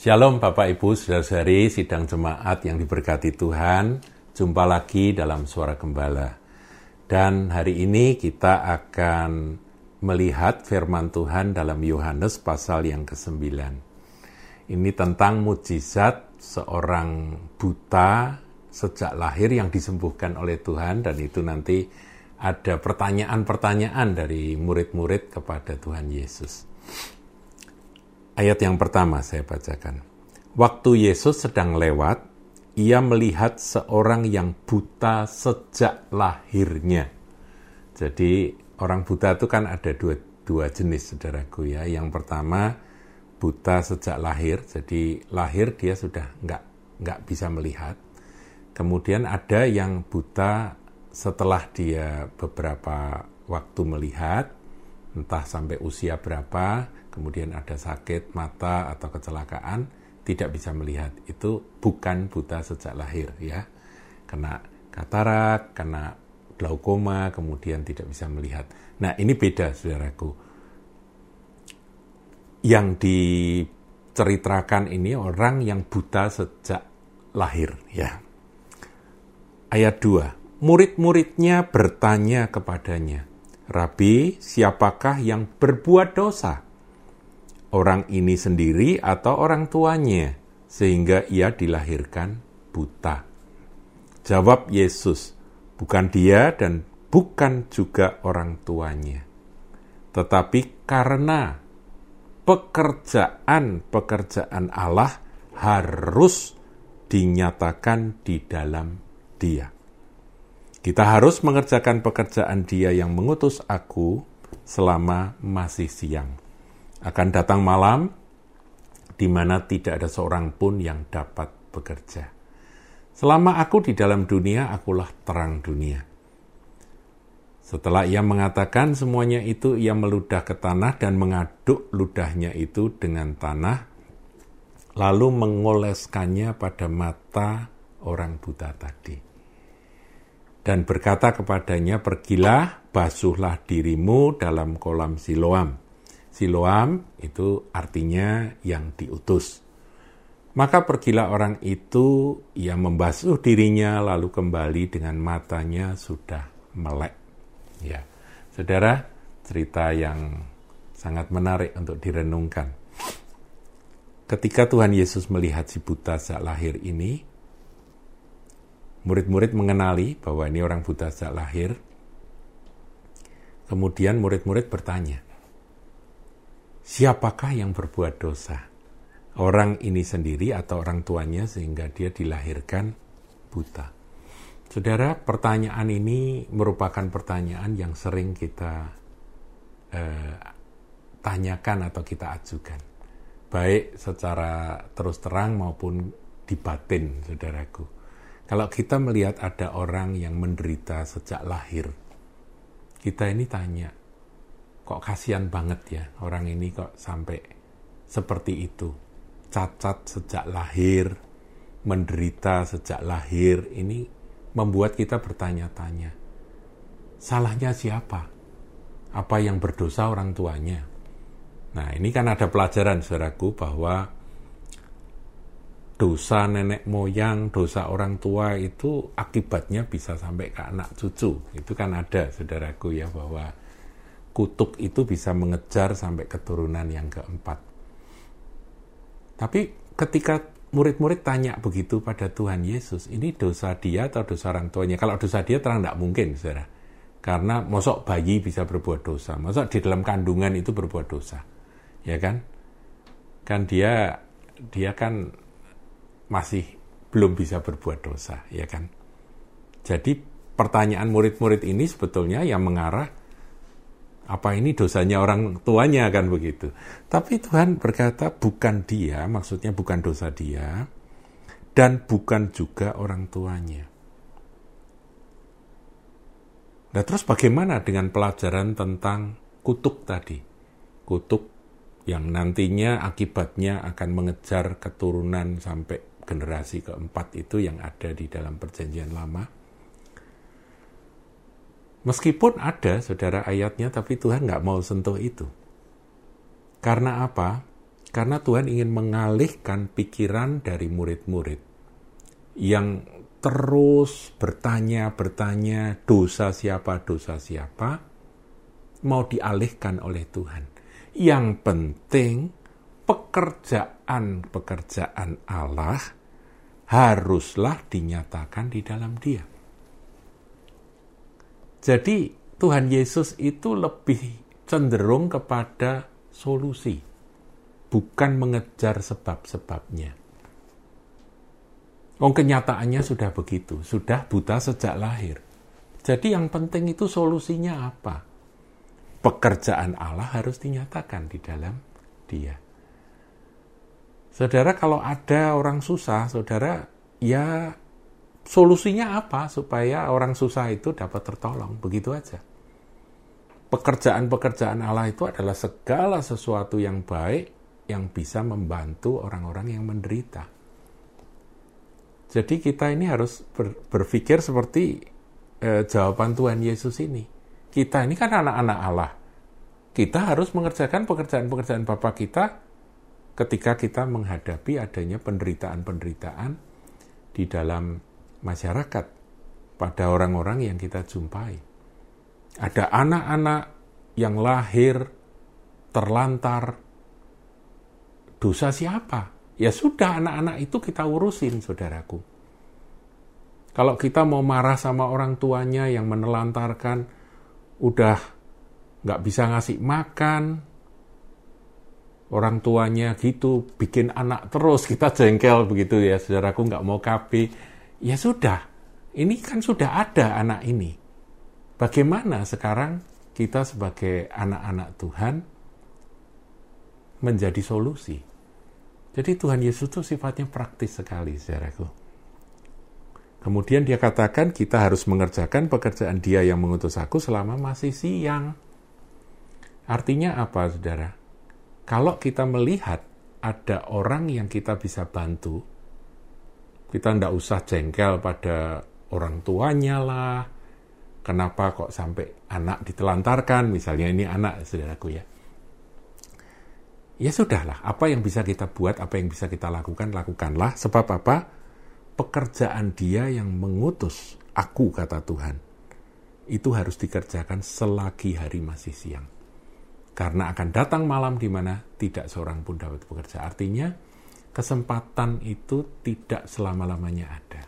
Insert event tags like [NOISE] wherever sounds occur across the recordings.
Shalom Bapak Ibu, saudara-saudari, sidang jemaat yang diberkati Tuhan. Jumpa lagi dalam Suara Gembala. Dan hari ini kita akan melihat firman Tuhan dalam Yohanes pasal yang ke-9. Ini tentang mujizat seorang buta sejak lahir yang disembuhkan oleh Tuhan dan itu nanti ada pertanyaan-pertanyaan dari murid-murid kepada Tuhan Yesus. Ayat yang pertama saya bacakan. Waktu Yesus sedang lewat, ia melihat seorang yang buta sejak lahirnya. Jadi orang buta itu kan ada dua, dua jenis saudaraku ya. Yang pertama buta sejak lahir, jadi lahir dia sudah nggak nggak bisa melihat. Kemudian ada yang buta setelah dia beberapa waktu melihat, entah sampai usia berapa, kemudian ada sakit mata atau kecelakaan, tidak bisa melihat. Itu bukan buta sejak lahir ya. Kena katarak, kena glaukoma, kemudian tidak bisa melihat. Nah ini beda saudaraku. Yang diceritakan ini orang yang buta sejak lahir ya. Ayat 2. Murid-muridnya bertanya kepadanya, Rabi, siapakah yang berbuat dosa? Orang ini sendiri atau orang tuanya, sehingga ia dilahirkan buta. Jawab Yesus, bukan dia dan bukan juga orang tuanya, tetapi karena pekerjaan-pekerjaan Allah harus dinyatakan di dalam Dia. Kita harus mengerjakan pekerjaan Dia yang mengutus aku selama masih siang akan datang malam di mana tidak ada seorang pun yang dapat bekerja. Selama aku di dalam dunia, akulah terang dunia. Setelah ia mengatakan semuanya itu, ia meludah ke tanah dan mengaduk ludahnya itu dengan tanah, lalu mengoleskannya pada mata orang buta tadi. Dan berkata kepadanya, pergilah, basuhlah dirimu dalam kolam Siloam Siloam itu artinya yang diutus. Maka pergilah orang itu, ia membasuh dirinya lalu kembali dengan matanya sudah melek. Ya, saudara, cerita yang sangat menarik untuk direnungkan. Ketika Tuhan Yesus melihat si buta sejak lahir ini, murid-murid mengenali bahwa ini orang buta sejak lahir. Kemudian murid-murid bertanya, siapakah yang berbuat dosa? Orang ini sendiri atau orang tuanya sehingga dia dilahirkan buta. Saudara, pertanyaan ini merupakan pertanyaan yang sering kita eh, tanyakan atau kita ajukan. Baik secara terus terang maupun di batin, saudaraku. Kalau kita melihat ada orang yang menderita sejak lahir, kita ini tanya, kok kasihan banget ya orang ini kok sampai seperti itu. Cacat sejak lahir, menderita sejak lahir, ini membuat kita bertanya-tanya. Salahnya siapa? Apa yang berdosa orang tuanya? Nah ini kan ada pelajaran saudaraku bahwa dosa nenek moyang, dosa orang tua itu akibatnya bisa sampai ke anak cucu. Itu kan ada saudaraku ya bahwa kutuk itu bisa mengejar sampai keturunan yang keempat. Tapi ketika murid-murid tanya begitu pada Tuhan Yesus, ini dosa dia atau dosa orang tuanya? Kalau dosa dia terang tidak mungkin, saudara. Karena mosok bayi bisa berbuat dosa, mosok di dalam kandungan itu berbuat dosa, ya kan? Kan dia dia kan masih belum bisa berbuat dosa, ya kan? Jadi pertanyaan murid-murid ini sebetulnya yang mengarah apa ini dosanya orang tuanya kan begitu. Tapi Tuhan berkata bukan dia, maksudnya bukan dosa dia, dan bukan juga orang tuanya. Nah terus bagaimana dengan pelajaran tentang kutuk tadi? Kutuk yang nantinya akibatnya akan mengejar keturunan sampai generasi keempat itu yang ada di dalam perjanjian lama. Meskipun ada saudara ayatnya, tapi Tuhan nggak mau sentuh itu. Karena apa? Karena Tuhan ingin mengalihkan pikiran dari murid-murid yang terus bertanya-bertanya dosa siapa, dosa siapa, mau dialihkan oleh Tuhan. Yang penting pekerjaan-pekerjaan Allah haruslah dinyatakan di dalam dia. Jadi Tuhan Yesus itu lebih cenderung kepada solusi, bukan mengejar sebab-sebabnya. Oh, kenyataannya sudah begitu, sudah buta sejak lahir. Jadi yang penting itu solusinya apa? Pekerjaan Allah harus dinyatakan di dalam dia. Saudara kalau ada orang susah, saudara ya solusinya apa supaya orang susah itu dapat tertolong? Begitu aja. Pekerjaan-pekerjaan Allah itu adalah segala sesuatu yang baik yang bisa membantu orang-orang yang menderita. Jadi kita ini harus ber, berpikir seperti eh, jawaban Tuhan Yesus ini. Kita ini kan anak-anak Allah. Kita harus mengerjakan pekerjaan-pekerjaan Bapak kita ketika kita menghadapi adanya penderitaan-penderitaan di dalam masyarakat pada orang-orang yang kita jumpai. Ada anak-anak yang lahir terlantar dosa siapa? Ya sudah anak-anak itu kita urusin saudaraku. Kalau kita mau marah sama orang tuanya yang menelantarkan, udah nggak bisa ngasih makan, orang tuanya gitu bikin anak terus [LAUGHS] kita jengkel begitu ya saudaraku nggak mau KB ya sudah ini kan sudah ada anak ini. Bagaimana sekarang kita sebagai anak-anak Tuhan menjadi solusi? Jadi Tuhan Yesus itu sifatnya praktis sekali saudaraku. Kemudian dia katakan kita harus mengerjakan pekerjaan dia yang mengutus aku selama masih siang. Artinya apa saudara? Kalau kita melihat ada orang yang kita bisa bantu, kita tidak usah jengkel pada orang tuanya lah, kenapa kok sampai anak ditelantarkan, misalnya ini anak saudaraku ya. Ya sudahlah, apa yang bisa kita buat, apa yang bisa kita lakukan, lakukanlah. Sebab apa? Pekerjaan dia yang mengutus aku, kata Tuhan, itu harus dikerjakan selagi hari masih siang. Karena akan datang malam di mana tidak seorang pun dapat bekerja. Artinya, kesempatan itu tidak selama-lamanya ada.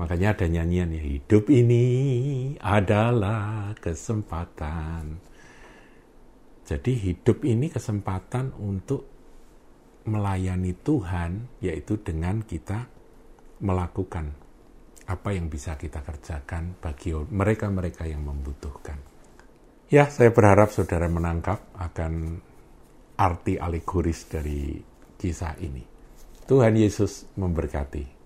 Makanya ada nyanyian ya, hidup ini adalah kesempatan. Jadi hidup ini kesempatan untuk melayani Tuhan, yaitu dengan kita melakukan apa yang bisa kita kerjakan bagi mereka-mereka yang membutuhkan. Ya, saya berharap saudara menangkap akan arti alegoris dari kisah ini. Tuhan Yesus memberkati.